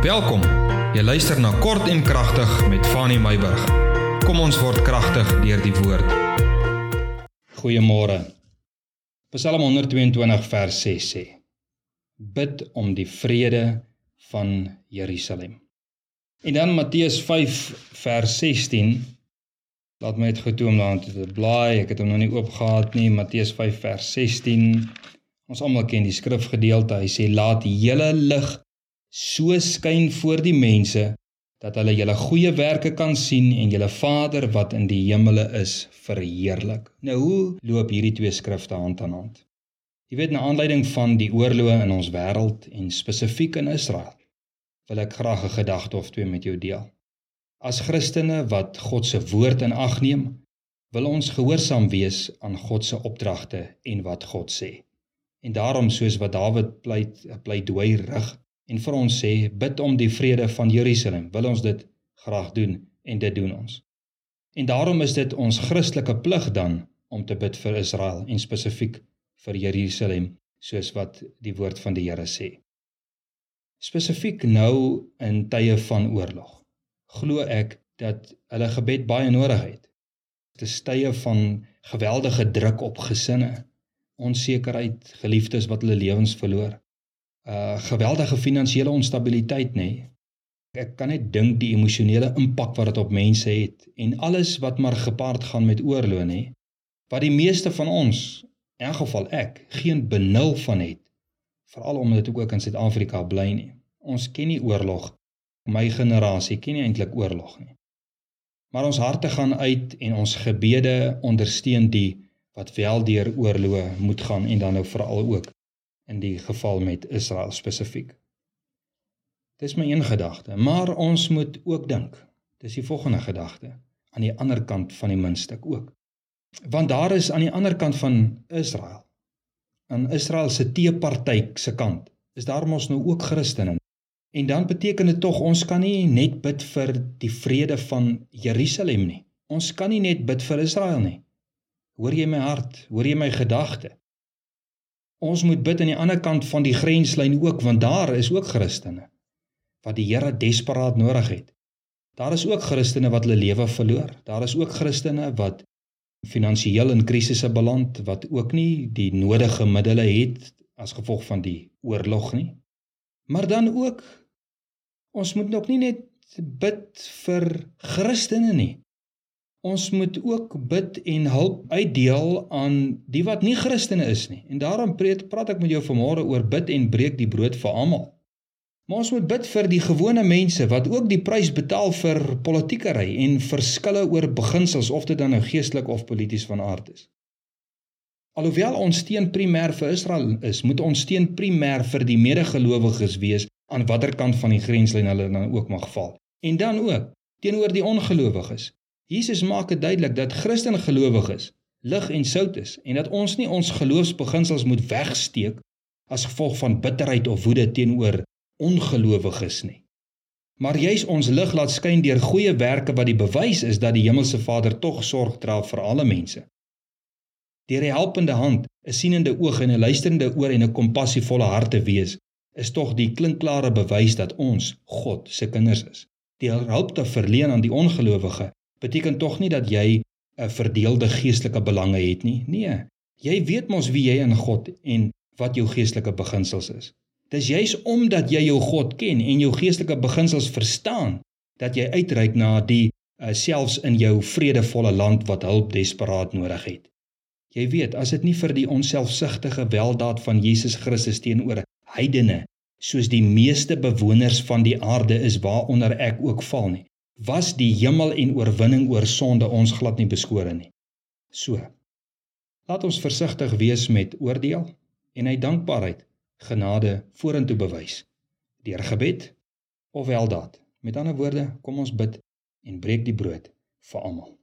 Welkom. Jy luister na Kort en Kragtig met Fanny Meyburg. Kom ons word kragtig deur die woord. Goeiemôre. Psalm 122 vers 6 sê: Bid om die vrede van Jerusalem. En dan Matteus 5 vers 16 Laat my dit getoem daar te blaai. Ek het hom nog nie oop gehad nie. Matteus 5 vers 16. Ons almal ken die skrifgedeelte. Hy sê laat die hele lig so skyn voor die mense dat hulle julle goeie werke kan sien en julle Vader wat in die hemele is verheerlik. Nou hoe loop hierdie twee skrifte hand aan hand? Jy weet na aanleiding van die oorloë in ons wêreld en spesifiek in Israel wil ek graag 'n gedagte of twee met jou deel. As Christene wat God se woord in ag neem, wil ons gehoorsaam wees aan God se opdragte en wat God sê. En daarom soos wat Dawid pleit, pleidooi rig en vir ons sê bid om die vrede van Jerusalem, wil ons dit graag doen en dit doen ons. En daarom is dit ons Christelike plig dan om te bid vir Israel en spesifiek vir Jerusalem soos wat die woord van die Here sê. Spesifiek nou in tye van oorlog glo ek dat hulle gebed baie nodig het. Dit is tye van geweldige druk op gesinne, onsekerheid, geliefdes wat hulle lewens verloor. Uh geweldige finansiële onstabiliteit nê. Nee. Ek kan net dink die emosionele impak wat dit op mense het en alles wat maar gepaard gaan met oorlog nê. Wat die meeste van ons, in elk geval ek, geen benul van het. Veral omdat ek ook in Suid-Afrika bly nie. Ons ken nie oorlog my generasie ken nie eintlik oorlog nie. Maar ons harte gaan uit en ons gebede ondersteun die wat wel deur oorloë moet gaan en dan nou veral ook in die geval met Israel spesifiek. Dis my een gedagte, maar ons moet ook dink. Dis die volgende gedagte aan die ander kant van die muntstuk ook. Want daar is aan die ander kant van Israel aan Israel se teeparty se kant is daar mos nou ook Christene En dan beteken dit tog ons kan nie net bid vir die vrede van Jerusalem nie. Ons kan nie net bid vir Israel nie. Hoor jy my hart? Hoor jy my gedagte? Ons moet bid aan die ander kant van die grenslyn ook want daar is ook Christene wat die Here desperaat nodig het. Daar is ook Christene wat hulle lewe verloor. Daar is ook Christene wat finansiëel in krisisse beland wat ook nie die nodige middele het as gevolg van die oorlog nie. Maar dan ook Ons moet ook nie net bid vir Christene nie. Ons moet ook bid en hulp uitdeel aan die wat nie Christene is nie. En daarom praat praat ek met jou vanmôre oor bid en breek die brood vir almal. Maar ons moet bid vir die gewone mense wat ook die prys betaal vir politiekery en verskille oor beginsels of dit dan nou geestelik of polities van aard is. Alhoewel ons steun primêr vir Israel is, moet ons steun primêr vir die medegelowiges wees aan watter kant van die grenslyn hulle dan ook mag val. En dan ook teenoor die ongelowiges. Jesus maak dit duidelik dat Christen gelowiges lig en sout is en dat ons nie ons geloofsbeginsels moet wegsteek as gevolg van bitterheid of woede teenoor ongelowiges nie. Maar juis ons lig laat skyn deur goeie werke wat die bewys is dat die hemelse Vader tog sorg dra vir alle mense. Deur 'n helpende hand, 'n sienende oog en 'n luisterende oor en 'n kompassievolle hart te wees, is tog die klinkklare bewys dat ons God se kinders is. Die hulp te verleen aan die ongelowige beteken tog nie dat jy 'n verdeelde geestelike belange het nie. Nee, jy weet mos wie jy in God en wat jou geestelike beginsels is. Dis juis omdat jy jou God ken en jou geestelike beginsels verstaan dat jy uitreik na die uh, selfs in jou vredevolle land wat hulp desperaat nodig het. Jy weet, as dit nie vir die onselfsugtige weldaad van Jesus Christus teenoor heidene soos die meeste bewoners van die aarde is waaronder ek ook val nie was die hemel en oorwinning oor sonde ons glad nie beskore nie. So laat ons versigtig wees met oordeel en uit dankbaarheid genade vorentoe bewys. Deur gebed of weldaad. Met ander woorde kom ons bid en breek die brood vir almal